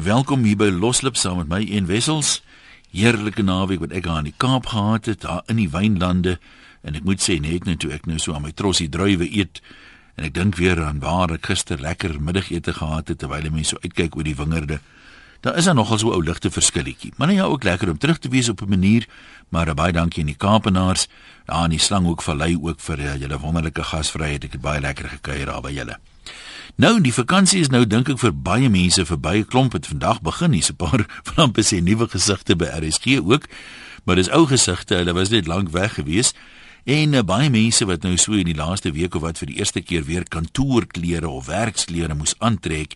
Welkom hier by Loslip saam met my een Wessels. Heerlike naweek wat ek aan die Kaap gehad het, daar in die wynlande en ek moet sê net nou toe ek nou so aan my trossie druiwe eet en ek dink weer aan waar ek gister lekker middagete gehad het terwyl mense so uitkyk oor die wingerde. Daar is dan nogal so ou ligte verskilletjie. Maar nou ja, ook lekker om terug te wees op 'n manier, maar baie dankie aan die Kaapenaars, daar in die Slanghoek Vallei ook vir uh, julle wonderlike gasvryheid. Ek het baie lekker gekuier daar by julle. Nou die vakansie is nou dink ek vir baie mense verby. 'n Klomp het vandag begin. Hier's 'n paar van amper sê nuwe gesigte by RSG ook. Maar dis ou gesigte. Hulle was net lank weg gewees. En uh, baie mense wat nou so in die laaste week of wat vir die eerste keer weer kantoorklere of werksklere moes aantrek,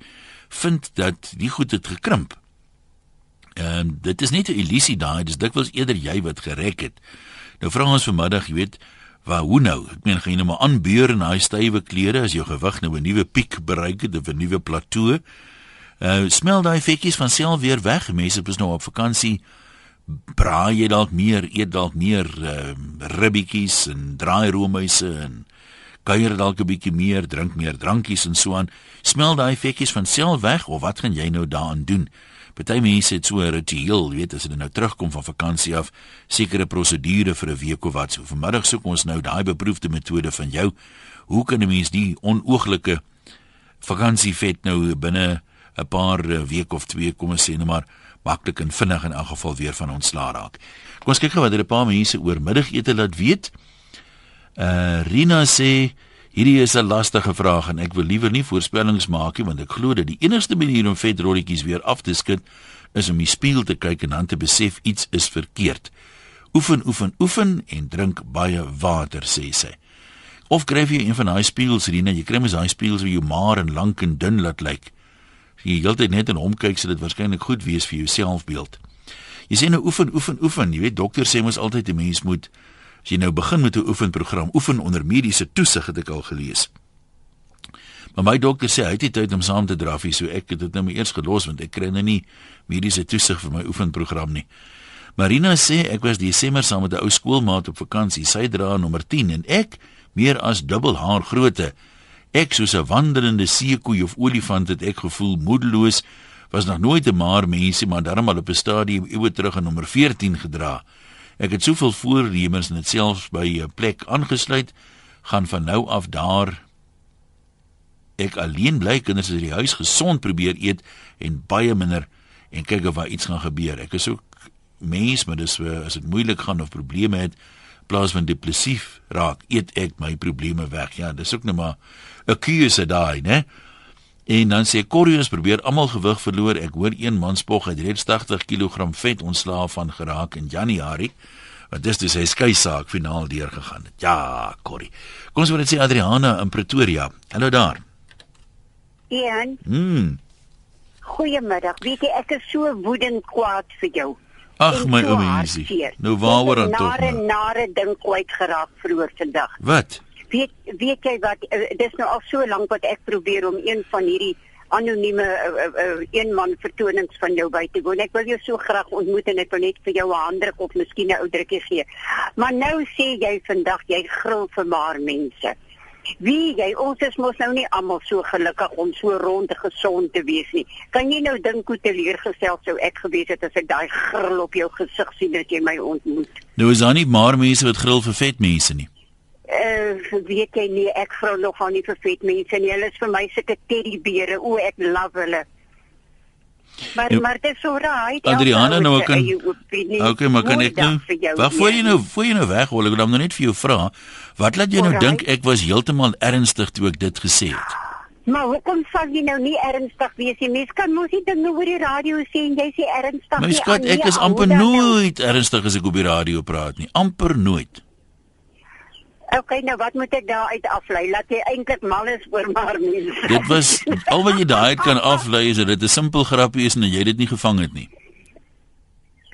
vind dat die goed het gekrimp. Ehm um, dit is net 'n illusie daai, dis dikwels eerder jy wat gerek het. Nou vra ons vanmiddag, jy weet, waar hoe nou? Ek meen gaan jy nou maar aanbeur in daai stywe klere as jou gewig nou 'n nuwe piek bereik het of 'n nuwe plateau? Uh smel daai vetjies van self weer weg. Mense is nou op vakansie. Braai jy dalk meer, eet dalk meer uh ribbetjies en draai roomhuise en kuier dalk 'n bietjie meer, drink meer drankies en so aan. Smel daai vetjies van self weg of wat gaan jy nou daaraan doen? Party mense het so 'n ritueel, weet as hulle nou terugkom van vakansie af, sekere prosedure vir 'n week of wat. So vanmiddag soek ons nou daai beproefde metode van jou. Hoe kan 'n mens die onooglike vakansievet nou binne 'n paar week of twee kom ons sê net maar maklik en vinnig in elk geval weer van ontslaa raak. Kom ons kyk gou wat er 'n paar mense oor middagete laat weet. Uh Rina sê hierdie is 'n lastige vraag en ek wil liewer nie voorspellings maak nie want ek glo dat die enigste manier om vetrolletjies weer af te skud is om die spieël te kyk en dan te besef iets is verkeerd. Oefen, oefen, oefen en drink baie water sê sy. Of kry jy een van daai spieëls Rina, jy kry mos daai spieëls wat jou maar en lank en dun laat lyk. Jy heeltyd net in hom kyk sê dit waarskynlik goed wees vir jou selfbeeld. Jy sê nou oefen, oefen, oefen. Jy weet dokter sê mos altyd 'n mens moet As jy nou begin met 'n oefenprogram, oefen onder mediese toesig het ek al gelees. Maar my dokter sê hy het nie tyd om saam te draf hier, so ek het dit nou maar eers gelos want ek kry nou nie mediese toesig vir my oefenprogram nie. Marina sê ek was Desember saam met 'n ou skoolmaat op vakansie. Sy dra nommer 10 en ek meer as dubbel haar grootte. Ek soos 'n wandelende seekoei of olifant het ek gevoel moedeloos. Was nog nooit 'n maar mensie, maar daarom al op 'n stadium ewe terug aan nommer 14 gedra. Ek het soveel voornemens en dit selfs by 'n plek aangesluit gaan van nou af daar ek alleen bly kinders in die huis gesond probeer eet en baie minder en kyk of daar iets gaan gebeur. Ek is ook mens, maar dis as dit moeilik gaan of probleme het, plaas van depressief raak, eet ek my probleme weg. Ja, dis ook net maar 'n keuse daai, né? En dan sê Corrius probeer almal gewig verloor. Ek hoor een man spog hy het 80 kg vet ontslaaf van geraak in Januarie. Wat dis dis hy skei saak finaal deur gegaan het. Ja, Corrie. Kom ons wil net sê Adriana in Pretoria. Hallo daar. Ian. Mm. Goeiemiddag. Weet jy ek is so woedend kwaad vir jou. Ag my hartseer. Nou waaroor dan tog? Nare nare ding kwyt geraak vroeër vandag. Wat? Weet weet jy wat uh, dis nou al so lank wat ek probeer om een van hierdie anonieme uh, uh, uh, eenman vertonings van jou by te woon. Ek wil jou so graag ontmoet en ek wil net vir jou 'n handdruk of miskien 'n ou drukkie gee. Maar nou sê jy vandag jy gril vir maar mense. Wie jy ons is mos nou nie almal so gelukkig om so rond gesond te wees nie. Kan jy nou dink hoe teleurgesteld sou ek gewees het as ek daai gril op jou gesig sien as jy my ontmoet? Nou is daar nie maar mense wat grill vir vet mense nie. Uh, weet jy nie ek vrou nog aan nie vir vet mense nie. Hulle is vir my sulke teddybere. O, ek love hulle. Maar Nou, maar dit is so raai. Adriana, nou kan Okay, maar kan ek nou Wag voor jy nou voor jy nou ek wil hom nou net vir jou vra. Wat laat jy nou dink ek was heeltemal ernstig toe ek dit gesê het? Maar hoekom sal jy nou nie ernstig wees nie? Mens kan mos nie dinge oor die radio sê en jy sê ernstig My skat, Ah, ek nee, is amper dan nou? nooit ernstig as ek op die radio praat nie. Amper nooit. Okay, nou wat moet ek daar uit aflei? Laat jy eintlik mal is oor maar mense. Dit was al wat jy daai kan aflei is dat dit 'n simpel grappie is en jy dit nie gevang het nie.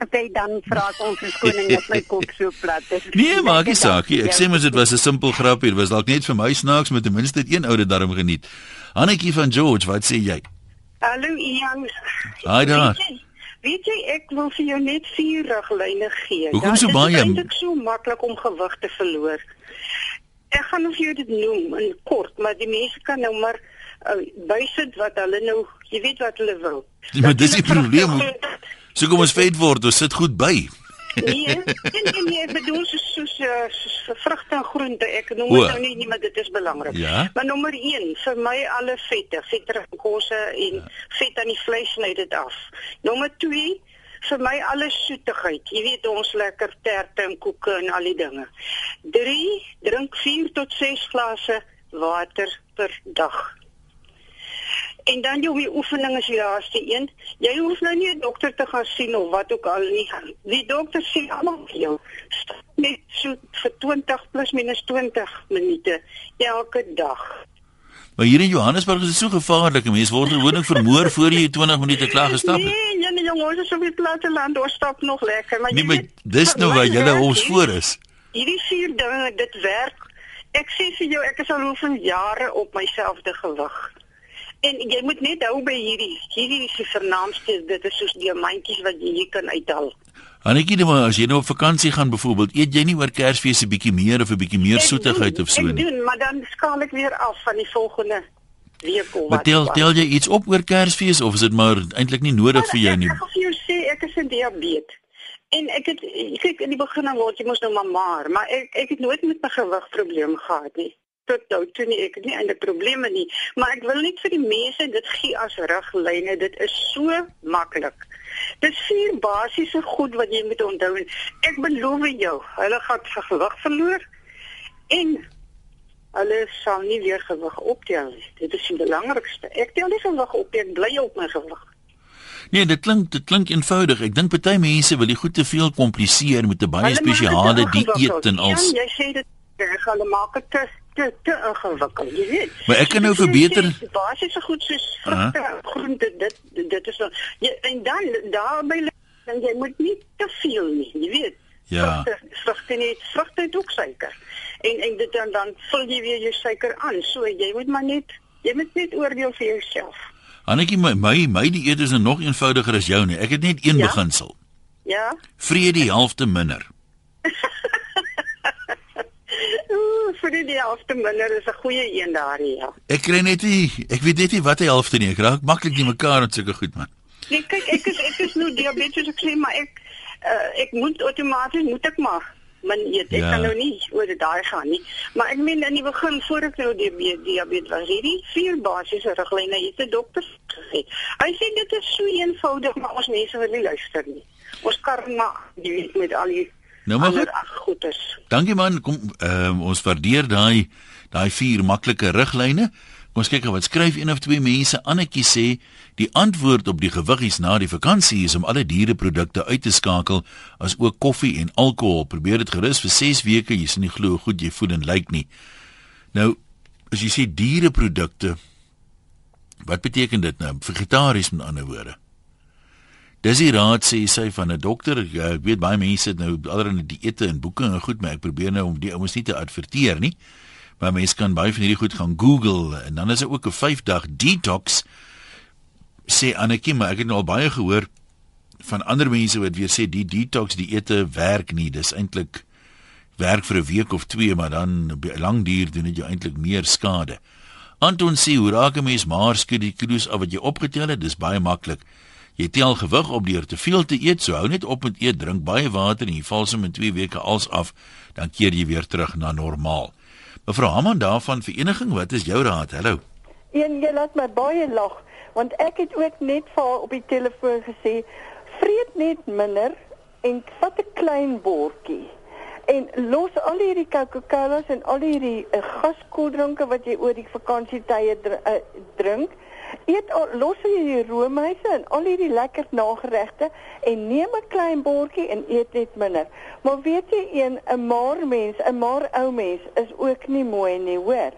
Okay, dan vra ek ons verskoning dat my kop so plat is. Nee, maak nie saak nie. Ek sê mos dit was 'n simpel grappie. Dit was dalk net vir my snaaks, maar ten minste het een oude darm geniet. Hannetjie van George, wat sê jy? Hallo Ian. Haai daar. Weet jy, weet jy ek wil vir jou net vier riglyne gee. Hoekom so Ja, baie? Dit is eintlik so maklik om gewig te verloor. Ek gaan of jou dit noem in kort, maar die mense kan nou maar uh, bysit wat hulle nou, jy weet wat hulle wil. Ja, maar dis die probleem. So kom ons vet word, ons sit goed by. Nee, en en nee, ek bedoel soos soos, uh, soos vrugte en groente. Ek noem dit nou nie, nie, maar dit is belangrik. Ja. Maar nommer 1, vir my alle vette, vetterige kosse en ja. vet aan die vleis sny dit af. Nommer 2, vir my alle soetigheid. Jy weet ons lekker terte en koeke en al die dinge. 3, drink 4 tot 6 glase water per dag. En dan jou die oefening is die laaste een. Jy hoef nou nie 'n dokter te gaan sien of wat ook al nie. Die dokter sê almal vir jou stap net so vir 20 plus minus 20 minute elke dag. Maar hier in Johannesburg is dit so gevaarlik. Mense word gewoonlik vermoor voor jy 20 minute klaar gestap het. Nee, nee, nee jongens, ons is op die platteland, ons stap nog lekker, maar Nee, jy maar weet, dis nou waar julle ons voor is. Hierdie vier dinge, dit werk. Ek sê vir jou, ek is al hoeveel jare op myselfde gewig. En jy moet net hou by hierdie. Hierdie is die vernaamste, dit is soos diamantjies wat jy hier kan uithaal. Annetjie, nou maar as jy nou op vakansie gaan byvoorbeeld, eet jy nie oor Kersfees 'n bietjie meer of 'n bietjie meer Ek soetigheid doen, of so Ek nie? doen, maar dan skaal ek weer af van die volgende week of Maar wat. tel wat. tel jy iets op oor Kersfees of is dit maar eintlik nie nodig vir jou nie? Ek gaan vir jou sê ek is 'n diabetes. En ek het kyk in die begin dan word jy mos nou maar maar, maar ek ek het nooit met my gewig probleme gehad nie. Tot nou toe nie ek het nie eintlik probleme nie, maar ek wil net vir die mense dit gee as riglyne. Dit is so maklik. Dit is vier basiese goed wat jy moet onthou. Ek beloof jou, hulle gaan se gewig verloor en hulle sal nie weer gewig optel nie. Dit is die belangrikste. Ek tel nie gewig op, nie, ek bly op my gewig. Nee, dit klink dit klink eenvoudig. Ek dink party mense wil die goed te veel kompliseer met 'n baie dit spesiale dieet en als. Ja, jy sê dit reg, hulle maak dit te te te ingewikkeld, jy weet. Maar ek kan nou verbeter- Basiese goed soos vrugte, groente, dit dit is dan jy en dan daarbey dan jy moet nie te veel nie, jy weet. Ja. Vrugte, vrugte nie, vrugte het ook suiker. En en dit dan dan vul jy weer jou suiker aan. So jy moet maar net jy moet net oordeel vir jouself. Annetjie, my my, my dieet is nou nog eenvoudiger as jou nie. Ek het net een Ja? beginsel. Ja? Vrede die helfte minder. Vir die helfte minder is 'n goeie een daar, ja. Ek kry net nie, ek weet net nie wat die helfte nie. Ek raak maklik nie mekaar met sulke goed man. Nee, kyk, ek is ek is nou diabetes ek sê maar ek uh, ek moet outomaties moet ek maar min eet. Ek Ja. kan nou nie oor dit daai gaan nie. Maar ek meen in die begin voor ek nou diabetes diabetes was, hierdie vier basiese riglyne het 'n dokter gesê. Hy sê dit is so eenvoudig, maar ons mense wil nie luister nie. Ons maar jy weet met al die Nou maar goed. goeders. Dankie man. Kom ehm um, ons waardeer daai daai vier maklike riglyne. Kom ons kyk wat skryf een of twee mense. Annetjie sê die antwoord op die gewiggies na die vakansie is om alle diereprodukte uit te skakel as ook koffie en alkohol. Probeer dit gerus vir 6 weke. Jy sien nie glo hoe goed jy voel en lyk nie. Nou as jy sê diereprodukte wat beteken dit nou? Vegetaries met ander woorde. Dis die raad sê sy van 'n dokter. Ek weet baie mense het nou allerlei dieete en boeke en goed, maar ek probeer nou om die ouens nie te adverteer nie. Maar mense kan baie van hierdie goed gaan Google en dan is daar ook 'n 5 dag detox sê Annetjie, maar ek het nou al baie gehoor van ander mense wat weer sê die detox dieete werk nie. Dis eintlik werk vir 'n week of twee, maar dan lang duur doen dit jou eintlik meer skade. Anton sê hoe raak 'n mens maar skud die kilos af wat jy opgetel het? Dis baie maklik. Jy tel gewig op deur te veel te eet, so hou net op met eet, drink baie water en jy val sommer in 2 weke als af, dan keer jy weer terug na normaal. Mevrou Haman daarvan vereniging, wat is jou raad? Hallo. En jy laat my baie lag want ek het ook net vir op die telefoon gesê vreet net minder en vat 'n klein bordjie en los al hierdie Coca-Colas en al hierdie uh, gaskoeldranke wat jy oor die vakansietye dr uh, drink eet al, los jy die roomhuise en al hierdie lekker nageregte en neem 'n klein bordjie en eet net minder maar weet jy een 'n maar mens 'n maar ou mens is ook nie mooi nie hoor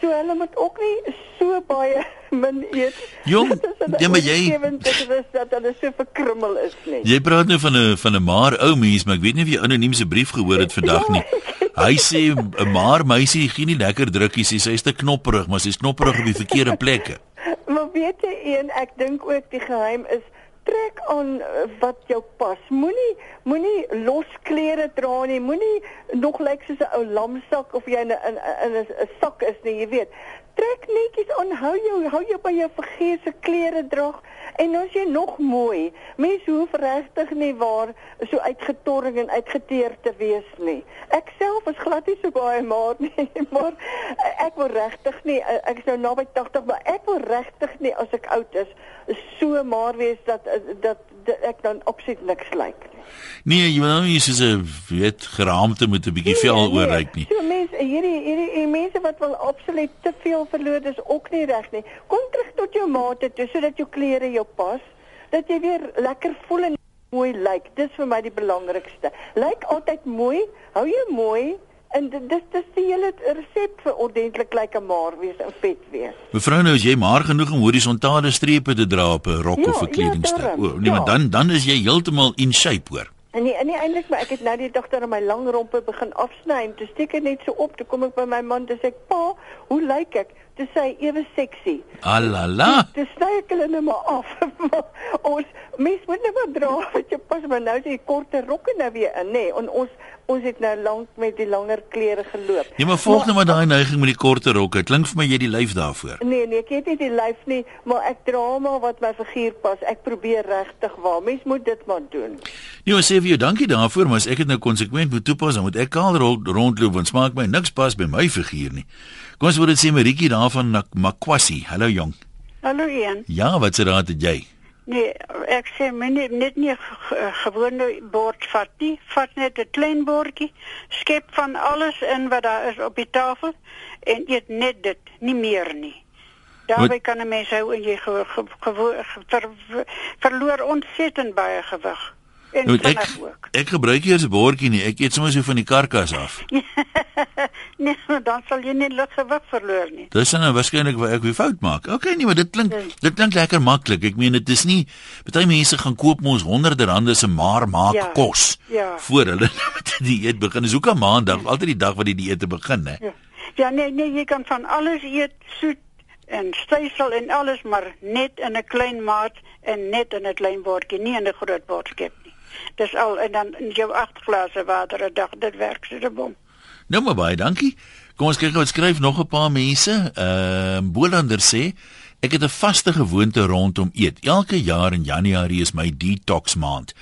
So hulle moet ook nie so baie min eet. Jong, is ja, maar jy- is dat hulle so verkrummel is nie. Jy praat nou van 'n van 'n maar ou mens, maar ek weet nie of jy anoniem se brief gehoor het vandag nie. Hy sê 'n maar meisie gee nie lekker drukkies nie. Sy's te knopperig, maar sy's knopperig op die verkeerde plekke. Maar weet jy een, ek dink ook die geheim is trek aan eh, wat jou pas. Moenie moenie los klere dra nie. Moenie nog lyk soos 'n ou lamsak of jy in 'n in 'n 'n sak is nie, jy weet. Trek netjies aan, hou jou hou jou by jou vergeese klere drag en as jy nog mooi. Mense hoef regtig nie waar so uitgetorring en uitgeteer te wees nie. Ek self is glad nie so baie maar nie, maar ek wil regtig nie ek is nou naby 80, maar ek wil regtig nie as ek oud is so maar wees dat dat, dat ek dan opsit niks lyk nie. Nee, jy moet nou nie soos 'n weet geraamte met 'n bietjie nee, vel nee, oorryk nie. So mense, hierdie hierdie hierdie mense wat wil absoluut te veel verloor, dis ook nie reg nie. Kom terug tot jou mate toe sodat jou klere jou pas, dat jy weer lekker voel en mooi lyk. Dis vir my die belangrikste. Lyk altyd mooi, hou jou mooi en dis dis die hele resep vir ordentlik lyk 'n maar wees en vet wees. Mevrou nou as jy maar genoeg om horisontale strepe te dra op 'n rok ja, of 'n ja, kledingstuk. Ja, o, nee, ja. maar dan dan is jy heeltemal in shape hoor. En nee, nee eintlik maar ek het nou die dogter aan my lang rompe begin afsny en toe steek ek net so op, toe kom ek by my man en sê ek, "Pa, hoe lyk ek?" Toe sê hy ewe seksie. Alala. Dis sny ek hulle net maar af. ons mens moet net maar dra wat jy pas maar nou die korte rokke nou weer in, nê. Nee, en ons ons het nou lank met die langer klere geloop. Ja, maar volg nou maar daai neiging met die korte rokke. Dit klink vir my jy die lyf daarvoor. Nee, nee, ek het nie die lyf nie, maar ek dra maar wat my figuur pas. Ek probeer regtig waar. Mens moet dit maar doen. Nee, sê vir jou dankie daarvoor, maar as ek dit nou konsekwent moet toepas, dan moet ek kaal rondloop want smaak my niks pas by my figuur nie. Kom ons word dit sê Maritjie daarvan Makwasi. Hallo jong. Hallo Ian. Ja, wat sê raad het jy? Nee, ek sê net net nie gewone bord vat nie, vat net 'n klein bordjie, skep van alles in wat daar is op die tafel en eet net dit, nie meer nie. Daarby kan 'n mens hou en jy ge, ge, ge, ver, verloor ontsettend baie gewig. En nou, ek ook. ek gebruik hier 'n bordjie nie, ek eet sommer so van die karkas af. nee, dan sal jy nie lig gewig verloor nie. Dis nou waarskynlik waar ek weer fout maak. Okay, nee, maar dit klink nee. dit klink lekker maklik. Ek meen dit is nie baie mense gaan koop mos honderde rande se maar maak ja, kos ja. voor hulle die dieet begin. Dis hoekom maandag, altyd die dag wat die dieet begin, hè. Ja. ja, nee, nee, jy kan van alles eet, soet en stysel en alles maar net in 'n klein maat en net in 'n klein bordjie, nie in 'n groot bordjie. Dis al en dan jou 8 glase water 'n dag, dit werk so 'n bom. Nou maar baie dankie. Kom ons kyk wat skryf nog 'n paar mense. Ehm uh, Bolander sê ek het 'n vaste gewoonte rondom eet. Elke jaar in Januarie is my detox maand.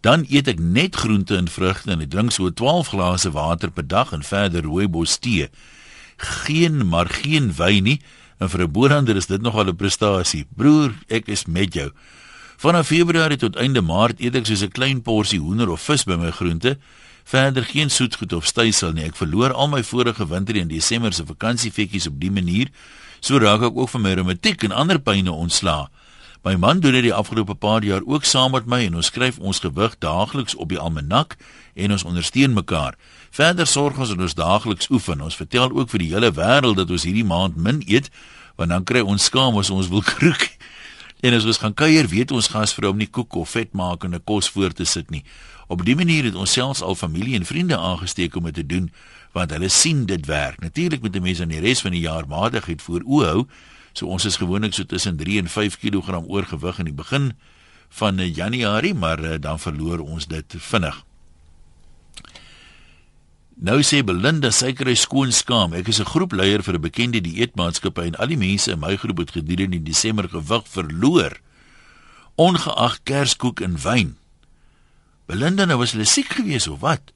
Dan eet ek net groente en vrugte en ek drink so 12 glase water per dag en verder rooibos tee. Geen maar geen wyn nie. En vir 'n Bolander is dit nogal 'n prestasie. Broer, ek is met jou. Vanaf Februarie tot einde Maart eet ek soos 'n klein porsie hoender of vis by my groente. Verder geen soetgoed of stysel nie. Ek verloor al my vorige winter en Desember se vakansiefetjies op die manier. So raak ek ook van my reumatiek en ander pynne ontslaa. My man doen dit die afgelope paar jaar ook saam met my en ons skryf ons gewig daagliks op die almanak en ons ondersteun mekaar. Verder sorg ons dat ons daagliks oefen. Ons vertel ook vir die hele wêreld dat ons hierdie maand min eet want dan kry ons skaam as ons wil kroek. En as ons gaan kuier, weet ons gasvrou om nie koek of vet maak en 'n kos voor te sit nie. Op dié manier het ons selfs al familie en vriende aangesteek om dit te doen want hulle sien dit werk. Natuurlik moet 'n mens aan die res van die jaar maatigheid voor oë hou. So ons is gewoonlik so tussen 3 en 5 kg oorgewig in die begin van Januarie, maar uh, dan verloor ons dit vinnig. Nou sê Belinda Suikerry skoon skaam. Ek is 'n groepleier vir 'n bekende dieetmaatskappy en al die mense in my groep het gedurende Desember gewig verloor. Ongeag kerskoek en wyn. Belinda nou was hulle siek gewees of wat?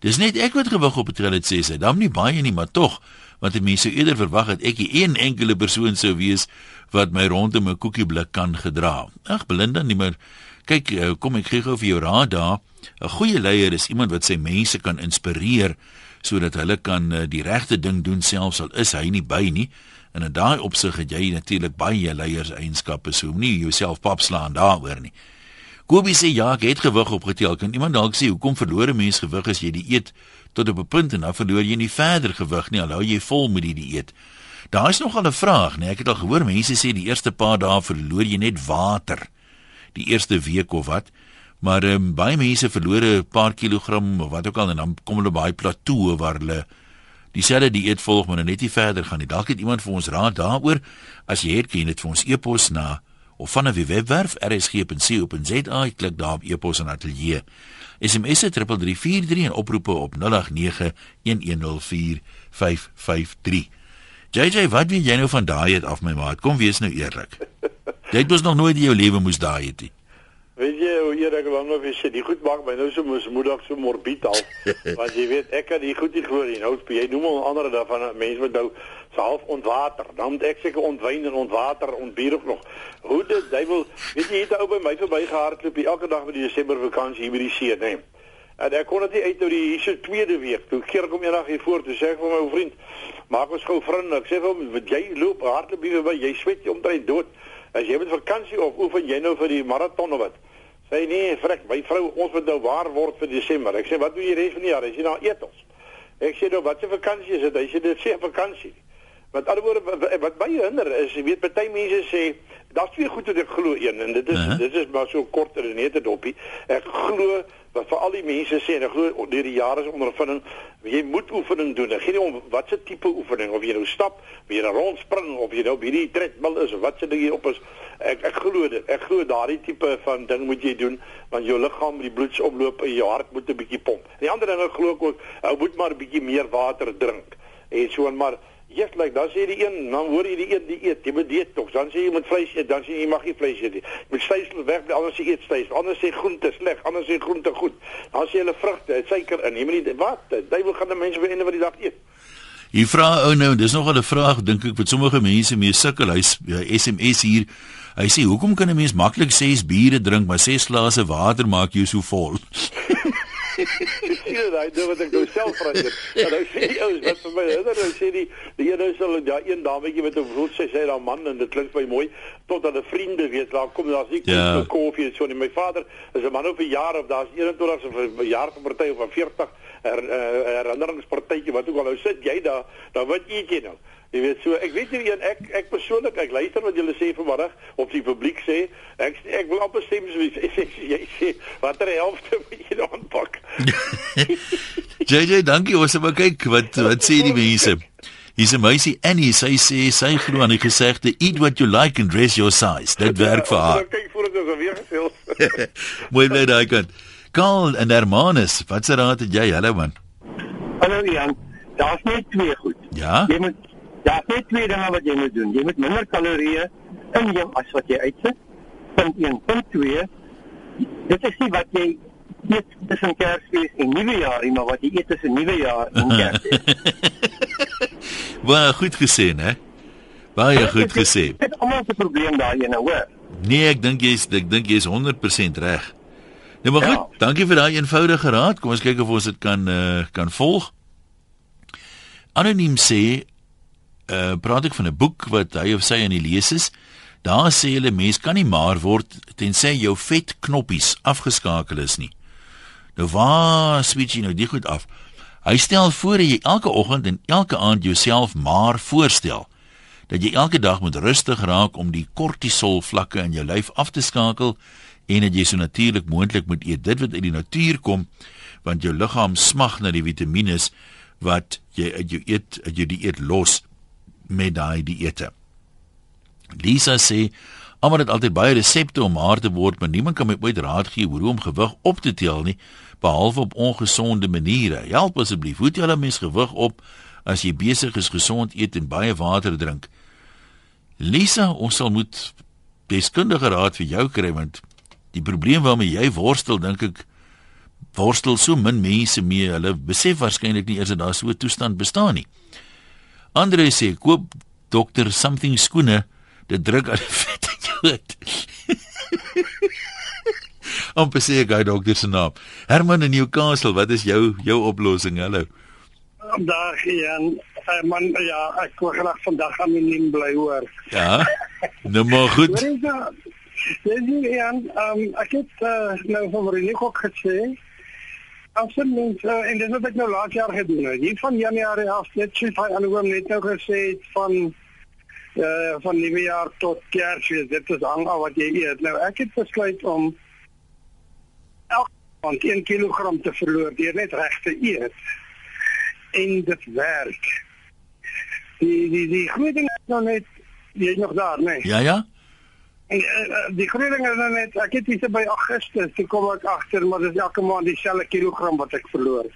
Dis net ek wat gewig op het sê sy. Dan nie baie nie, maar tog, want mense sou eerder verwag het ek 'n een enkele persoon sou wees wat my rondom 'n koekieblik kan gedra. Ag Belinda, nie meer kyk, eh, kom ek gee gou vir jou raad daar. 'n Goeie leier is iemand wat sy mense kan inspireer sodat hulle kan uh, die regte ding doen selfs al is hy nie by nie. En in daai opsig het jy natuurlik baie leierseienskappe, so moenie jouself papslaan daaroor nie. Kobie sê ja, ek het gewig opgetel. Kan iemand dalk sê hoekom verloor 'n mens gewig as jy die eet tot op 'n punt en dan verloor jy nie verder gewig nie, al hou jy vol met die dieet. Daar is nog 'n vraag, nee, ek het al gehoor mense sê die eerste paar dae verloor jy net water. Die eerste week of wat. Maar um, baie mense verloor 'n paar kilogram of wat ook al en dan kom hulle by 'n plateau waar hulle dieselfde dieet volg maar net nie verder gaan nie. Dalk het iemand vir ons raad daaroor. As jy het, kan dit vir ons e-pos na of van 'n webwerf rsg.co.za klik daar op e-pos en ateljee. SMS se 3343 en oproepe op 0891104553. JJ, wat weet jy nou van daai het af my maat? Kom wees nou eerlik. Jy het mos nog nooit in jou lewe moes daai het nie. Weet jy hoe eerlik lang of jy sê die goed maak my nou so moesmoedig so morbied al. want jy weet ek kan die goed nie glo nie. Nou jy noem al ander daarvan mense wat nou half ontwater. Dan moet ek seker ontwyn en ontwater ontbier ook nog. Hoe dit duiwel, weet jy hier ou by my verbygehardloop elke dag met die Desember vakansie hier by die see, nee. En ek kon dit uit oor die hierse tweede week. Toe keer ek hom eendag hier voor toe sê ek vir my ou vriend, maak ons gou vriende. Ek sê vir hom, "Wat jy loop hardloop hier by, jy swet jy omtrent dood. As jy met vakansie of oefen jy nou vir die maraton of wat?" Sê nee, vrek, my vrou, ons moet nou waar word vir Desember. Ek sê, "Wat doen jy res van die jaar? Is jy nou eet ons?" Ek sê nou, "Wat se vakansie is dit?" Hy sê, "Dit sê vakansie." Met ander woorde wat baie hinder is, jy weet party mense sê daar's twee goed wat ek glo een en dit is uh -huh. dit is maar so kort en net 'n doppie. Ek glo wat vir al die mense sê en ek glo deur die jare se ondervinding, jy moet oefening doen. Ek gee nie om wat se tipe oefening of jy nou stap, of jy nou rondspring of jy nou hierdie tredmill is of wat se ding jy op is. Ek ek glo dit. Ek glo daardie tipe van ding moet jy doen want jou liggaam, die bloedsomloop in jou hart moet 'n bietjie pomp. En die ander ding ek glo ook, ou moet maar 'n bietjie meer water drink. En so en maar yes, like, dan sê die een, dan hoor jy die een die eet, jy moet dit tog. Dan sê jy moet vleis eet, dan sê jy mag nie vleis eet nie. Jy moet stysel weg, anders sê eet stysel. Anders sê groente sleg, anders sê groente goed. Dan sê hulle vrugte, suiker in. Jy moet nie wat, duiwel gaan die mense by einde van die dag eet. Jy vra ou nou, dis nog 'n vraag dink ek wat sommige mense mee sukkel. Hy's ja, SMS hier. Hy sê hoekom kan 'n mens maklik 6 biere drink, maar 6 glase water maak jou so vol? sien dit hy doen wat ek nou self verander. En nou sê die ouens wat vir my hinder nou sê die die ene sal ja een dametjie met 'n vroeg sê sê dan man en dit klink baie mooi tot hulle vriende weet daar kom daar's nie ja. koffie so nie. My vader is 'n man op 'n jaar of daar's 21 of 'n jaar van party of 40 her, uh, herinneringspartytjie wat ook al nou sit jy daar dan wat eet jy nou? Jy weet so, ek weet nie een ek ek persoonlik ek luister wat julle sê vanmiddag of die publiek sê. Ek ek wil amper stem so jy sê jy sê watter helfte moet jy dan aanpak. JJ, dankie. Ons moet kyk wat wat sê die mense. Hier's 'n meisie Annie, sy sê sy glo aan die gesegde eat what you like and dress your size. Dit werk vir haar. Kyk voor dit is weer gesê. Mooi bly daai kant. Karl en Hermanus, wat se raad het jy? Hallo man. Hallo Jan. Daar's net twee goed. Ja. Jy moet Ja, net twee dinge wat jy moet doen. Jy moet minder kalorieë inneem as wat jy uitsit. Punt 1, punt 2. Dit is nie wat jy eet tussen Kersfees en Nuwejaar nie, maar wat jy eet tussen Nuwejaar en Kersfees. Baie goed gesê, né? Baie goed gesê. Dit is almal se probleem daai ene, hoor. Nee, ek dink jy's ek dink jy's 100% reg. Nee, maar goed, ja. dankie vir daai eenvoudige raad. Kom ons kyk of ons dit kan uh, kan volg. Anoniem sê uh praat ek van 'n boek wat hy of sy aan die lees is. Daar sê hulle mens kan nie maar word tensy jou vet knoppies afgeskakel is nie. Nou waar switch jy nou die goed af? Hy stel voor dat jy elke oggend en elke aand jouself maar voorstel dat jy elke dag moet rustig raak om die kortisol vlakke in jou lyf af te skakel en dat jy so natuurlik moontlik moet eet dit wat uit die natuur kom want jou liggaam smag na die vitamiene wat jy uit jou eet uit jou dieet los met daai dieete. Lisa sê almal het altyd baie resepte om haar te word, maar niemand kan my ooit raad gee hoe om gewig op te tel nie, behalwe op ongesonde maniere. Help asseblief, hoe tel 'n mens gewig op as jy besig is gesond eet en baie water drink? Lisa, ons sal moet deskundige raad vir jou kry want die probleem waarmee jy worstel, dink ek worstel so min mense mee. Hulle besef waarskynlik nie eers dat daar so 'n toestand bestaan nie. Andre sê koop dokter something skoene, dit druk al die vet in jou uit. Om sê gou dokter se naam. Herman in Newcastle, wat is jou jou oplossing? Hallo. Dag Jan. Uh, man ja, ek wou graag vandag anoniem bly hoor. Ja. Nou maar goed. Dis Jan, um, ek het uh, nou van René ook gesê Mens uh, en dis wat ek nou laas jaar gedoen het. Hier van Januarie af net so van aan oom net nou gesê het van uh, van nuwe jaar tot Kersfees. Dit is hang af wat jy eet. Nou ek het besluit om elke 1 kg te verloor deur net reg te eet. En dit werk. Die die die groot ding is nou net jy nog daar, nee. Ja ja. En uh, die groeiling is nou net ek het hier by Augustus toe kom ek agter maar dis elke maand dieselfde kilogram wat ek verloor.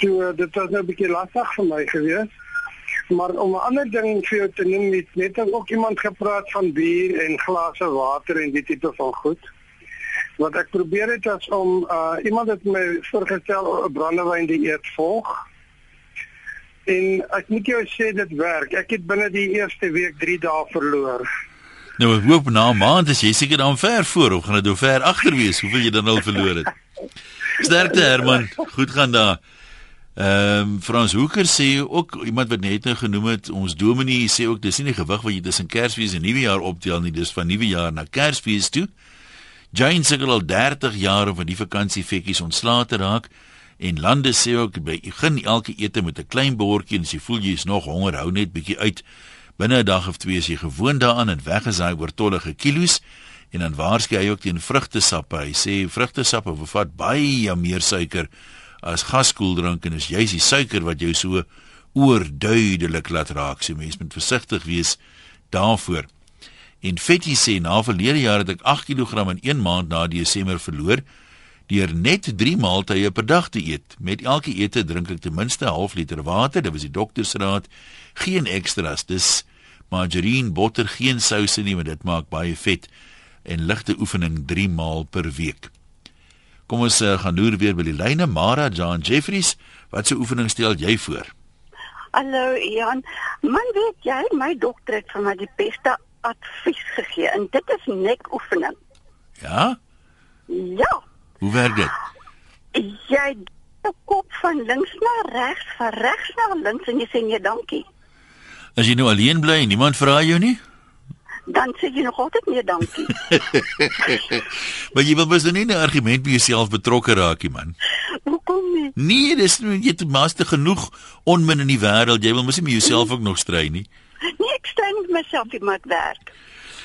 So dit was nou 'n bietjie lastig vir my gewees. Maar om 'n ander ding vir jou te noem, het net ook iemand gepraat van bier en glase water en die tipe van goed. Wat ek probeer het is om uh iemand het my voorgestel 'n brandewyn dieet volg. En ek moet jou sê dit werk. Ek het binne die eerste week 3 dae verloor. Nou ek hoop na 'n maand as jy seker dan ver voor of gaan dit nou ver agter wees hoeveel jy dan al verloor het. Sterkte Herman, goed gaan daar. Ehm um, Frans Hoeker sê ook iemand wat net nou genoem het, ons dominee sê ook dis nie die gewig wat jy tussen Kersfees en Nuwejaar optel nie, dis van Nuwejaar na Kersfees toe. Jane sukkel al 30 jaar om van die vakansiefekkies ontslae te raak en lande sê ook begin elke ete met 'n klein bordjie en as jy voel jy is nog honger, hou net bietjie uit. Binne 'n dag of twee is jy gewoond daaraan en weggesaai oortollige kilos en dan waarskei hy ook teen vrugtesappe. Hy sê vrugtesappe bevat baie meer suiker as gaskoeldrank en is juis die suiker wat jou so oorduidelik laat raak. So mens moet versigtig wees daarvoor. En Fetty sê na verlede jaar het ek 8 kg in 1 maand na Desember verloor deur net 3 maaltye per dag te eet. Met elke ete drink ek ten minste 'n half liter water, dit was die dokter se raad. Geen ekstras, dis margarine, botter, geen souse nie, want dit maak baie vet en ligte oefening 3 maal per week. Kom ons uh, gaan loer weer by die lyne Mara John Jeffries, wat se oefening stel jy voor? Hallo Ian, man weet jy, my dokter het vir my die beste advies gegee en dit is nekoefening. Ja? Ja, Hoe werk dit? jy die kop van links na regs, van regs na links en jy sê nee dankie. As jy nou alleen bly en niemand vra jou nie? Dan sê jy nog altyd nee dankie. Maar jy wil mos nou nie 'n argument by jouself betrokke raak nie, man. Hoekom nie? Nee, dis nou jy het maaste genoeg onmin in die wêreld. Jy wil mos nie met jouself ook nog stry nie. Nee, ek staan met myself in my werk.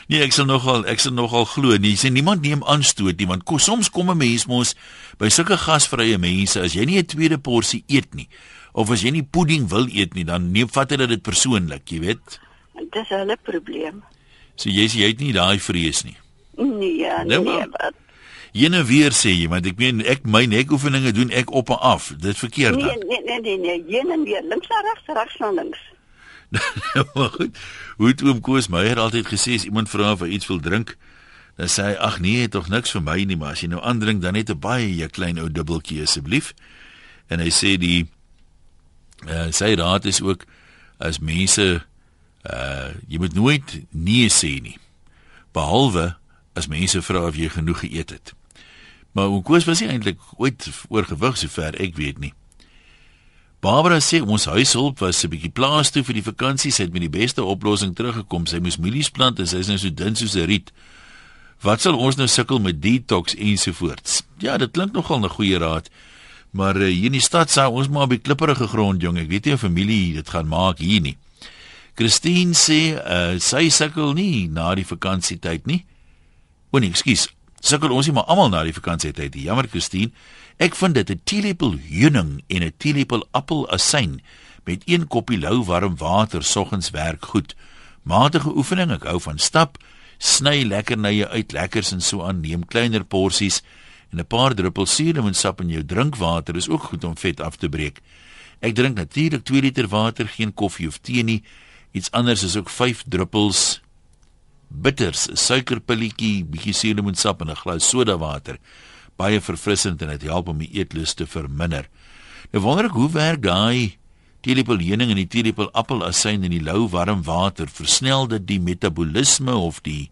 Nee, ek sal nogal ek sal nogal glo nie. Sê niemand neem aanstoot nie, want ko, soms kom 'n mens mos by sulke gasvrye mense as jy nie 'n tweede porsie eet nie of as jy nie pudding wil eet nie, dan neem vat hulle dit persoonlik, jy weet. Dis hulle probleem. So jy sê jy het nie daai vrees nie. Nee, ja, Nou, nee, wat? Jene weer sê jy, want ek meen ek my nekoefeninge doen ek op en af. Dit verkeerd Nee, nee, nee, nee, nee, heen en weer, links na regs, regs na links. Maar goed. Hoe het oom Koos Meyer altyd gesê as iemand vra of hy iets wil drink, dan sê hy ag nee, tog niks vir my nie, maar as jy nou aandrink dan net 'n baie klein ou dubbeltjie asseblief. En hy sê die uh, sy raad is ook as mense uh jy moet nooit nee sê nie. Behalwe as mense vra of jy genoeg geëet het. Maar oom Koos was nie eintlik ooit oorgewig sover ek weet nie. Barbara sê ons huishulp was 'n bietjie plaas toe vir die vakansie, sy het met die beste oplossing teruggekom. Sy moes mielies plant en sy is nou so dun soos 'n riet. Wat sal ons nou sukkel met detox ensovoorts? Ja, dit klink nogal 'n goeie raad. Maar uh, hier in die stad sou ons maar op die klipprige grond, jong. Ek weet nie of familie dit gaan maak hier nie. Christine sê uh, sy sukkel nie na die vakansietyd nie. O nee, ekskuus. Sukkel ons nie maar almal na die vakansietyd nie. Jammer Christine. Ek vind dit 'n teelepel heuning en 'n teelepel appelasyn met een koppie lou warm water soggens werk goed. Matige oefening, ek hou van stap, sny lekkernye uit lekkers en so aan, neem kleiner porsies en 'n paar druppels suurlemoensap in jou drinkwater is ook goed om vet af te breek. Ek drink natuurlik 2 liter water, geen koffie of tee nie. Iets anders is ook 5 druppels bitters, suikerpilletjie, bietjie suurlemoensap en 'n glas sodawater. Baie verfrissend en dit help om die eetlus te verminder. Nou wonder ek hoe werk daai teelepel heuning en die teelepel appelasyn in die lou warm water? Versnel dit die metabolisme of die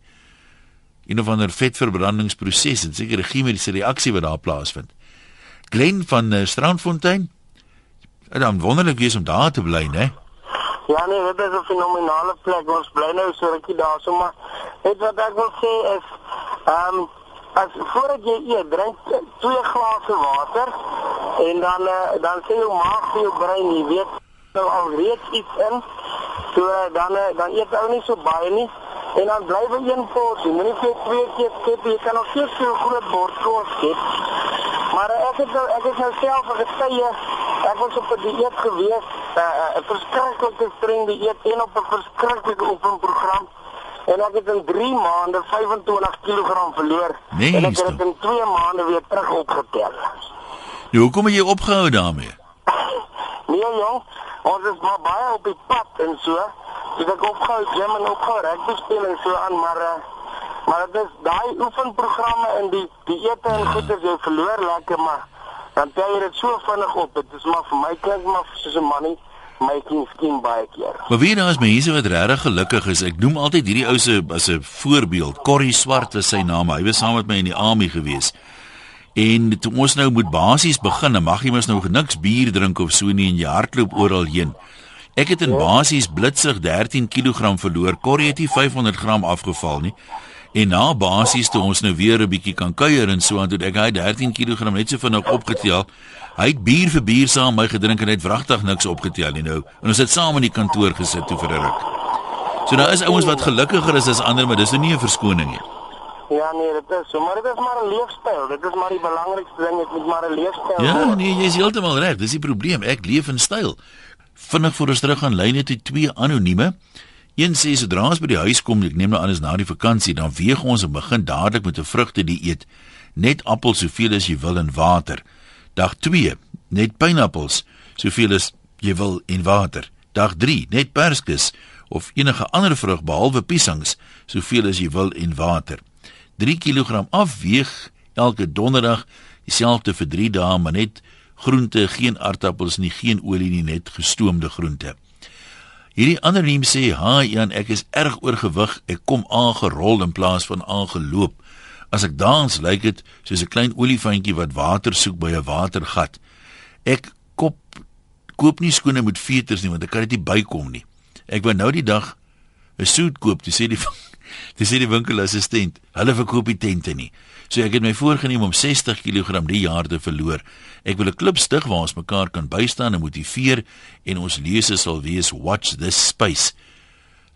een of ander vetverbrandingsproses en seker 'n chemiese reaksie wat daar plaasvind? Glen van uh, Strandfontein. En dan wonderlik wees om daar te bly, né? Ja nee, dit is 'n fenominale plek. Ons bly nou so rukkie daar, so maar net wat ek wil sê is ehm um, as voordat jy eet, drink twee glase water en dan uh, dan sê jou maag vir jou brein, jy weet, nou al reeds iets in. So uh, dan uh, dan eet ou nie so baie nie. En dan bly by een porsie. Moenie vir twee keer skep, jy kan nog steeds so 'n groot bord kos skep. Maar ek het nou ek het nou self getuie ek was op 'n dieet gewees, 'n uh, verskriklike streng dieet en op 'n verskriklike oefenprogram. En ek het in 3 maande 25 kg verloor. Nee, en ek het dit in 2 maande weer terug opgetel. Nou, hoekom het jy opgehou daarmee? Nee jong, Ons is maar baie op die pad en so. Dis ek opgehou gym en opgehou rugby speel en so aan, maar uh, maar dit is daai oefenprogramme en die die ete en goeders jy verloor lekker maar dan tel jy dit so vinnig op. Dit is maar vir my klink maar soos 'n manie making skin baie keer. Maar wie daar is mense wat regtig gelukkig is. Ek noem altyd hierdie ou se as 'n voorbeeld. Corrie Swart was sy naam. Hy was saam met my in die army gewees. En toe ons nou moet basies begin, dan mag jy mos nou niks bier drink of so nie en jy hardloop oral heen. Ek het in basies blitsig 13 kg verloor. Corrie het nie 500 gram afgeval nie. En na basies toe ons nou weer 'n bietjie kan kuier en so aan toe ek hy 13 kg net so vinnig opgetel. Hy het bier vir bier saam my gedrink en het wragtig niks opgetel nie nou. En ons het saam in die kantoor gesit toe vir 'n ruk. So daar is ouens wat gelukkiger is as ander, maar dis nou nie 'n verskoning nie. Ja nee, dit is so, maar dit is maar 'n leefstyl. Dit is maar die belangrikste ding, dit moet maar 'n leefstyl Ja, word. nee, jy is heeltemal reg. Dis die probleem. Ek leef in styl. Vinnig voor ons terug aan lyne toe twee anonieme. Een sê sodra ons by die huis kom, ek neem nou aan is na die vakansie, dan weeg ons en begin dadelik met 'n vrugte dieet. Net appels soveel as jy wil en water. Dag 2, net pineappels soveel as jy wil en water. Dag 3, net perskes of enige ander vrug behalwe piesangs soveel as jy wil en water. 3 kg afweeg elke donderdag dieselfde vir 3 dae maar net groente, geen aardappels nie, geen olie nie, net gestoomde groente. Hierdie ander neem sê, "Ha, Jan, ek is erg oorgewig. Ek kom aangerol in plaas van aangeloop. As ek dans, lyk dit soos 'n klein olifantjie wat water soek by 'n watergat. Ek kop koop nie skoene met veters nie, want ek kan dit nie bykom nie. Ek wou nou die dag 'n soet koop, toe sê die Dis sê die winkelassistent, hulle verkoop nie tente nie. So ek het my voorgenem om 60 kg die jaar te verloor. Ek wil 'n klub stig waar ons mekaar kan bystaan en motiveer en ons lese sal wees watch this space.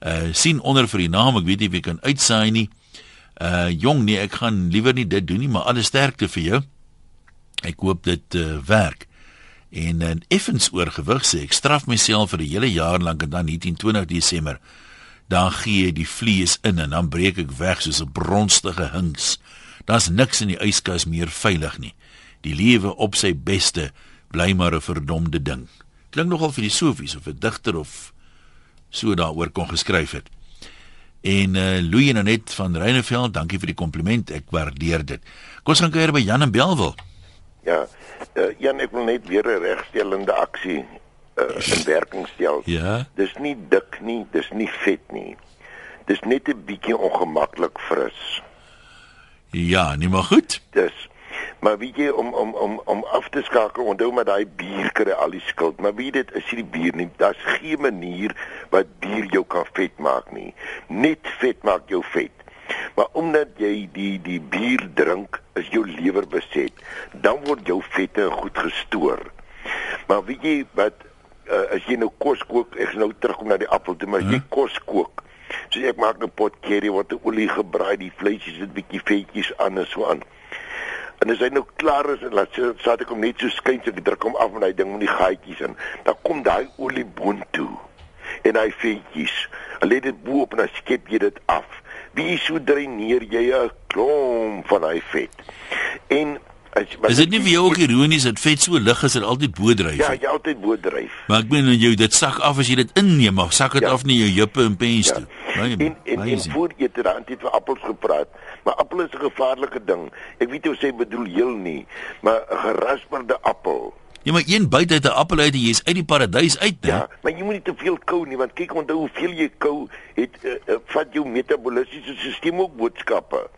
Uh sien onder vir die naam, ek weet nie jy kan uitsaai nie. Uh jong nee, ek gaan liewer nie dit doen nie, maar alle sterkte vir jou. Ek hoop dit uh, werk. En en effens oorgewig sê ek straf myself vir 'n hele jaar lank en dan 1920 Desember dan gee die vlees in en dan breek ek weg soos 'n bronstige hings. Daar's niks in die yskas meer veilig nie. Die lewe op sy beste bly maar 'n verdomde ding. Klink nogal filosofies of 'n digter of so daaroor kon geskryf het. En uh Louie Nanet van Reyneveld, dankie vir die kompliment. Ek waardeer dit. Kom ons gaan kuier by Jan en Belwel. Ja, uh, Jan, ek wil net weer 'n regstellende aksie uh, in werking stel. Ja. Dis nie dik nie, dis nie vet nie. Dis net 'n bietjie ongemaklik fris. Ja, nie maar goed. Dis maar weet jy om om om om af te skakel, onthou maar daai bier kry al die skuld. Maar weet dit is nie die bier nie. Daar's geen manier wat bier jou kan vet maak nie. Net vet maak jou vet. Maar omdat jy die die bier drink, is jou lewer beset. Dan word jou vette goed gestoor. Maar weet jy wat uh, as jy nou kos kook, ek gaan nou terugkom na die appel toe, maar as jy kos kook, so ek maak 'n pot curry wat 'n olie gebraai, die vleisies sit bietjie vetjies aan en so aan. En as hy nou klaar is en laat sy saad ek hom net so skyn so ek druk hom af met hy ding met die gaatjies in, dan kom daai olie boontoe. En hy vetjies. Hulle lê dit bo op en dan skep jy dit af. Wie so dreineer jy 'n klomp van hy vet. En as Is dit nie vir jou ook ironies dat vet so lig is dat altyd boodryf? Ja, jy altyd boordryf. Maar ek meen jou dit sak af as jy dit inneem, maar sak dit Ja. af nie jou heupe en pens Ja. toe. Baie En en, en voor eet dan het vir appels gepraat. Maar appel is 'n gevaarlike ding. Ek weet jy sê bedoel heel nie, maar 'n gerasperde appel. Ja, maar een byt uit 'n appel uit en jy's uit die paradys uit, né? Ja, maar jy moet nie te veel kou nie want kyk onthou hoeveel jy kou het uh, uh, vat jou metabooliese stelsel ook boodskappe.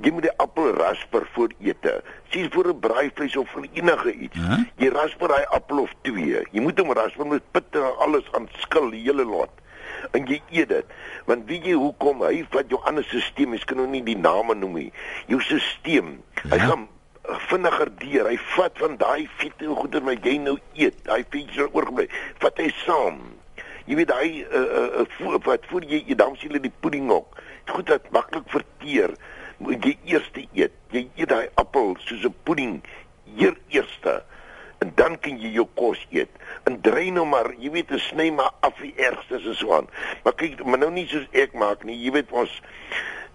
Jy moet die appel rasper voor ete. Sien vir 'n braaivleis of vir enige iets. Ja? Jy rasper daai appel of twee. Jy moet hom rasper met pit en alles aan skil die hele lot. En jy eet dit. Want weet jy hoekom hy vat jou ander stelsel, ek kan nou nie die name noem nie. Jou stelsel, hy Ja? gaan uh, vinniger deur. Hy vat van daai en goeder wat jy nou eet, daai wat oorgebly, vat hy saam. Jy weet hy uh, uh, uh, wat voor jy eet, dan sien jy die pudding ook. Goed dat maklik verteer. Moet jy eers eet. Jy eet daai appel soos 'n pudding hier eerste en dan kan jy jou kos eet. En dry nou maar, jy weet, en sny maar af die ergstes en so aan. Maar kyk, maar nou nie soos ek maak nie. Jy weet ons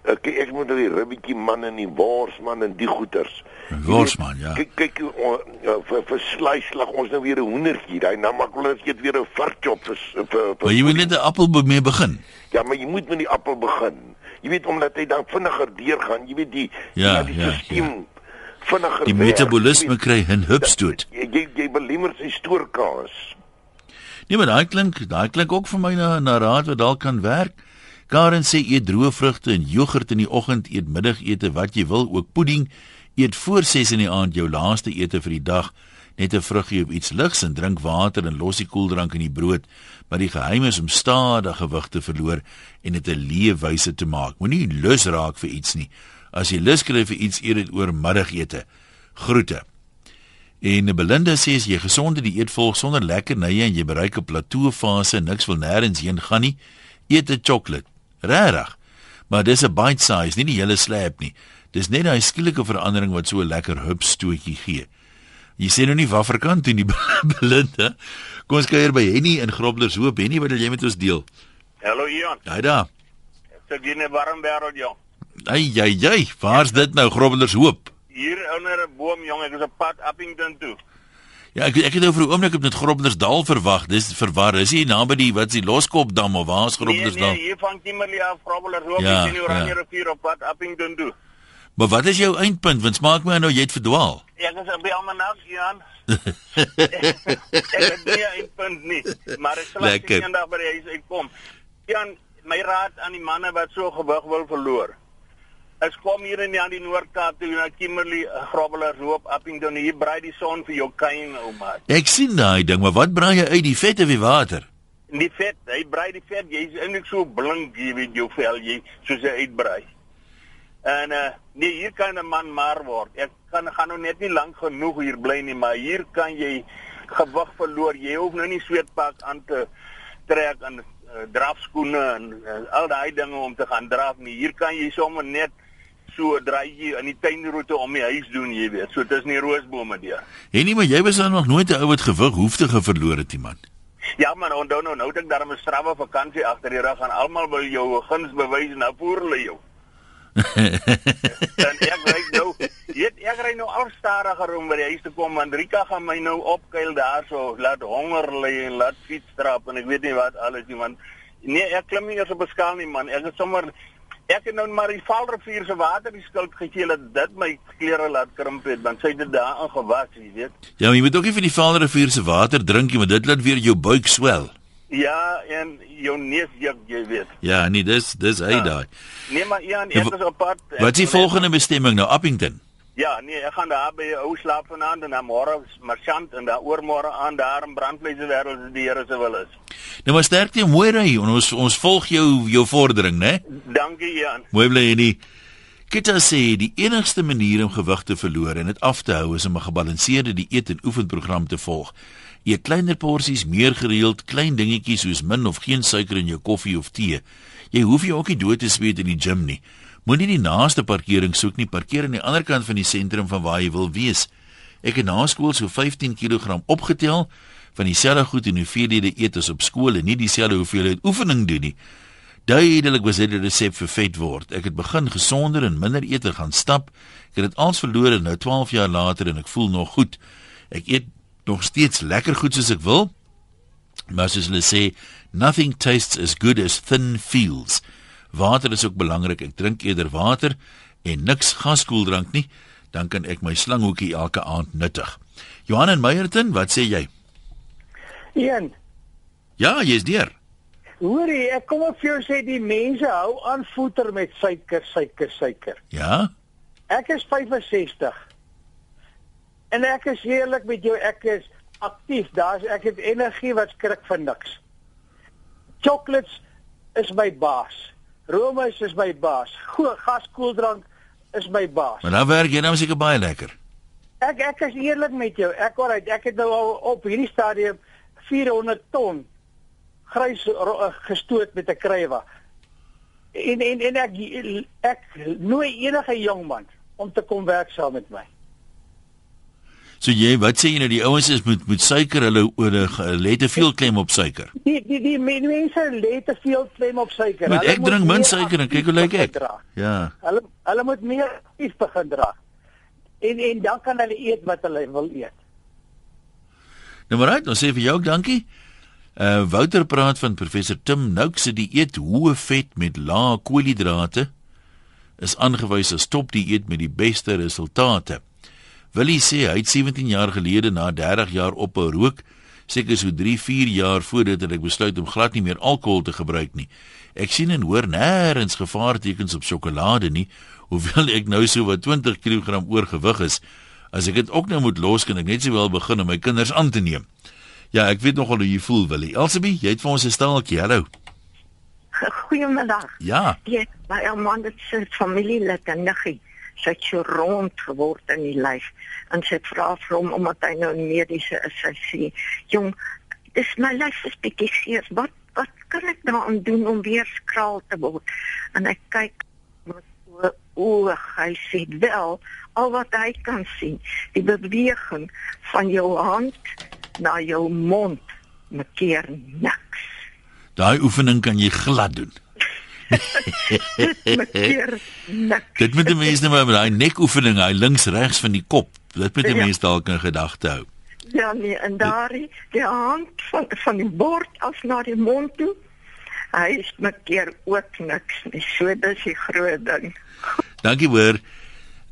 Ek ek moet nou die ribbetjie man en die worsman en die goeters. Worsman, ja. Kyk kyk o, ja, vir vir sluislag ons nou weer 'n hoendertjie. Daai nou maak hulle net weer 'n varkjop vir vir, vir Maar jy moet net 'n appel mee begin. Ja, maar jy moet met die appel begin. Jy weet omdat hy dan vinniger deurgaan. Jy weet die Ja, die ja, stelsel vinniger Die metabolisme kry 'n hupstoot. weet, Jy jy, jy belemmer sy stoorkaas. Nee, maar daai klink, daai klink ook vir my na na raad wat dalk kan werk. Karen sê eet droë vrugte en jogurt in die oggend, eet middagete wat jy wil, ook pudding. Eet voor 6 in die aand jou laaste ete vir die dag, net 'n vruggie of iets ligs en drink water en los die koeldrank in die brood. Maar die geheim is om stadig gewig te verloor en dit 'n leefwyse te maak. Moenie lus raak vir iets nie. As jy lus kry vir iets, eet dit oor middagete. Groete. En Belinda sê as jy gesonde dieet volg sonder lekkernye en jy bereik 'n plateaufase en niks wil nêrens heen gaan nie, eet 'n sjokolade. Regtig. Maar dis 'n bite size, nie die hele slab nie. Dis net daai skielike verandering wat so 'n lekker hupstootjie gee. Jy sê nou nie Wafferkant toe nie Belinda. Kom ons kuier by Henny in Groblershoop. Hoop Henny, wat wil jy met ons deel? Hallo Ian, Hy daar. ek sê jy 'n warm wêreld jong. Ai ai ai, waar's dit nou Groblershoop? Hier onder 'n boom jong, ek is op pad Appington toe. Ja, ek ek het nou vir 'n oomblik op net Groblersdal verwag. Dis verwar. Is hy naby die wat is die Loskopdam of waar's Nee, Groblersdal? nee, hier van Kimberley af Grobler hoop Ja, ja, in die Oranje ja. rivier op pad Appington toe. Maar wat is jou eindpunt? Want smaak my nou jy het verdwaal. Ek is by Almanak Ian. ek het nie 'n punt nie, maar ek sal Lekker. eendag by die huis uitkom. Ian, my raad aan die manne wat so gewig wil verloor. Ek kom hier in die aan die Noord-Kaap toe na Kimberley, Grobler hoop Appington hier braai die son vir jou kuien ouma. Ek sien daai ding, maar wat braai jy uit die vet of die water? Die vet, hy brei die vet, jy's eintlik so blink, jy weet jou vel, jy soos hy uitbrei. En uh nee, hier kan 'n man maar word. Ek kan gaan nou net nie lank genoeg hier bly nie, maar hier kan jy gewig verloor. Jy hoef nou nie sweetpak aan te trek en uh, drafskoene en uh, al daai dinge om te gaan draf nie. Hier kan jy sommer net so draaitjie in die tuinroete om die huis doen, jy weet. So tussen die roosbome deur. En nie maar jy was dan nog nooit 'n ou wat gewig hoefte verloor het iemand. Ja man, onthou nou nou ek daarmee 'n strawwe vakansie agter die rug en almal wil jou guns bewys en nou voer hulle jou. Dan ek ry nou, weet ek ry nou al stadiger om by die huis te kom want Rika gaan my nou opkuil daarso, laat honger lê en laat fiets trap en ek weet nie wat alles nie man. Nee, ek klim nie eers op 'n skaal nie man. Ek is sommer ek het nou maar die Vaalrivier se water die skuld gegee dat dit my klere laat krimp het want sy het dit daarin gewas, jy weet. Ja, jy moet ook nie van die Vaalrivier se water drink nie, want dit laat weer jou buik swel. Ja, en jou neus juk, jy weet. Ja, nee, dis dis hy Ja. daai. Nee maar Ja, ek wa- is op pad. Ek Wat is die volgende bestemming nou? Appington. Ja, nee, ek gaan daar by 'n ou slaap vanaand en dan môre marchant en dan oormôre aan daar in brandvleise wêreld as die Here se wil is. Nou maar sterkte en mooi ry. en Ons ons volg jou jou vordering, né? Dankie Ian. Mooi bly nie. Kita sê die enigste manier om gewig te verloor en dit af te hou is om 'n gebalanseerde dieet en oefenprogram te volg. Eet kleiner porsies, meer gereeld, klein dingetjies soos min of geen suiker in jou koffie of tee. Jy hoef jou ook nie dood te sweet in die gim nie. Moenie die naaste parkering soek nie, parkeer aan die ander kant van die sentrum van waar jy wil wees. Ek het na skool so 15 kg opgetel van dieselfde goed en hoeveelhede eet as op skool en nie dieselfde hoeveelheid oefening doen nie. Duidelik was dit 'n resep vir vet word. Ek het begin gesonder en minder eet en gaan stap. Ek het dit alles verloor en nou 12 jaar later en ek voel nog goed. Ek eet nog steeds lekker goed soos ek wil. Maar soos hulle sê, nothing tastes as good as thin feels. Water is ook belangrik. Ek drink eerder water en niks gaskoeldrank nie, dan kan ek my slanghoekie elke aand nuttig. Johan en Meyerton, wat sê jy? Een, Ja, jy's deur. hoorie, ek kom op vir jou sê die mense hou aan voeter met suiker, suiker, suiker. Ja? Ek is 65. En ek is eerlik met jou, ek is aktief. Daar's ek het energie wat skrik van niks. Chocolates is my baas. Roomys is my baas. Goeie gaskoeldrank is my baas. Maar dan werk jy nou seker baie lekker. Ek ek is eerlik met jou. Ek hoor ek het nou al op hierdie stadium 400 ton grys eh, gestoot met 'n krywa. En en en ek ek nooi enige jong man om te kom werk saam met my. So jy, wat sê jy nou die ouens is met met suiker, hulle hulle lê te veel klem op suiker. Die die die mense lê te veel klem op suiker. Moet ek drink min suiker en kyk hoe lyk ek? Ja. Hulle hulle moet meer aktief begin dra. En en dan kan hulle eet wat hulle wil eet. Nou maar uit, ons sê vir jou ook dankie. Uh Wouter praat van professor Tim Nouk se dieet hoë vet met lae koolhidrate is aangewys as topdieet met die beste resultate. Willie sê hy het 17 jaar gelede na 30 jaar ophou rook, seker so 3-4 jaar voordat ek besluit om glad nie meer alkohol te gebruik nie. Ek sien en hoor nêrens gevaartekens op sjokolade nie, hoewel ek nou so wat 20 kg oorgewig is. As ek dit ook nou moet los, kan ek net sowel begin om my kinders aan te neem. Ja, ek weet nogal hoe jy voel, Willie. Elsabie, jy het vir ons 'n staaltjie. Hallo. Goeiemiddag. Ja. Ja, my ouma het sy familielid en niggie sy het so rond geword in die lyf en sy vra vir hom omdat hy nou mediese is sy sê jong dis my lyf is bietjie seer wat wat kan ek nou aan doen om weer skraal te word en ek kyk met oë hy sê wel al wat hy kan sien die beweging van jou hand na jou mond maak niks. Daai oefening kan jy glad doen. Dit moet die mense nou met daai nekoefening, hy links regs van die kop. Dit moet die ja. mense dalk in gedagte hou. Ja nee, en daai die hand van van die bord af na die mond toe. Hy is mekeer ook niks nie. So dis die groot ding. Dankie hoor.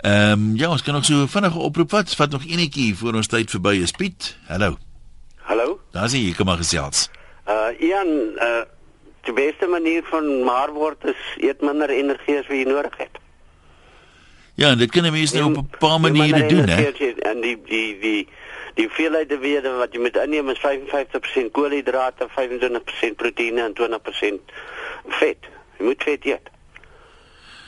Ehm um, ja, ons kan nog so vinnige oproep vat. Vat nog enetjie voor ons tyd verby is. Piet, hallo. Hallo. Daar sien jy kom maar gesels. Uh Ian, uh die beste manier van maar word is eet minder energie as wat jy nodig het. Ja, en dit kan mense nou op 'n paar maniere doen, hè. En die die die die veelheid te weet wat jy moet inneem is 55% koolhidrate, 25% proteïene en 20% vet. Jy moet vet eet.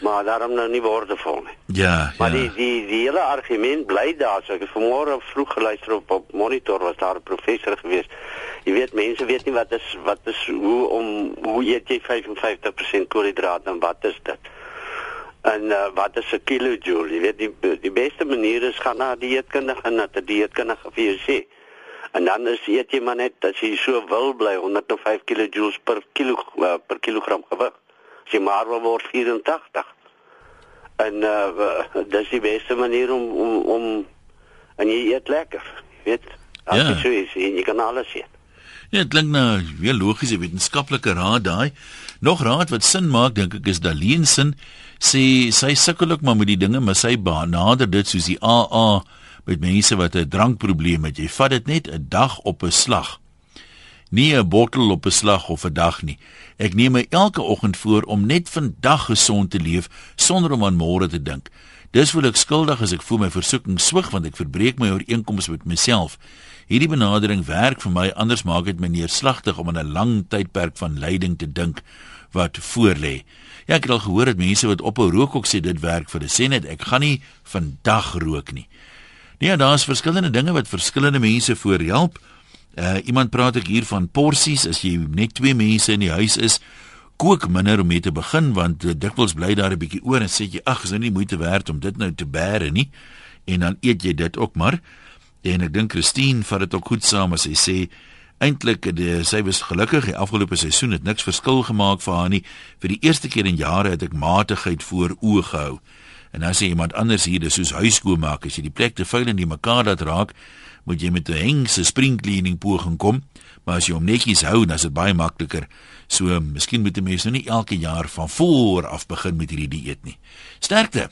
Maar daarom nou nie woordevol nie. Ja, maar ja. die die die hele argument bly daar. So ek het vanmôre vroeg geluister op op monitor was daar 'n professor geweest. Jy weet mense weet nie wat is wat is hoe om hoe eet jy 55% koolhidrate en wat is dit? En uh, wat is 'n kilojoule? Jy weet die die beste manier is gaan na 'n dieetkundige en na 'n dieetkundige vir jou sê. En dan is eet jy maar net as jy so wil bly 105 kilojoules per kilo uh, per kilogram gewig. As jy maar word 84 en uh, dis die beste manier om om om en jy eet lekker weet as Ja. jy so is jy kan alles eet Ja, dit klink nou weer logiese wetenskaplike raad daai. Nog raad wat sin maak dink ek is Daleen sin sê sy sukkel ook maar met die dinge, maar sy benader dit soos die AA met mense wat 'n drankprobleem het. Jy vat dit net 'n dag op 'n slag. Nie 'n bottel op 'n slag of 'n dag nie. Ek neem my elke oggend voor om net vandag gesond te leef sonder om aan môre te dink. Dis voel ek skuldig as ek voel my versoeking swig want ek verbreek my ooreenkomste met myself. Hierdie benadering werk vir my anders maak dit my neerslagtig om aan 'n lang tydperk van lyding te dink wat voorlê. Ja, ek het al gehoor dat mense wat ophou rook ook sê dit werk vir hulle. Sê net ek gaan nie vandag rook nie. Nee, daar's verskillende dinge wat verskillende mense voorhelp. Uh iemand praat ek hier van porsies as jy net twee mense in die huis is, kook minder om mee te begin want uh, dikwels bly daar 'n bietjie oor en sê jy ag, is nou nie moeite werd om dit nou te bære nie. En dan eet jy dit ook maar. En ek dink Christine vat dit ook goed saam as sy sê eintlik sy was gelukkig die afgelope seisoen het niks verskil gemaak vir haar nie. Vir die eerste keer in jare het ek matigheid voor oë gehou. En dan sê iemand anders hier, dis soos huiskoonmaak, as jy die plek te vuil en die mekaar laat raak, moet jy met 'n hengse spring cleaning poging kom, maar as jy hom netjies hou, dan is dit baie makliker. So, miskien moet 'n mens nou nie elke jaar van voor af begin met hierdie dieet nie. Sterkte.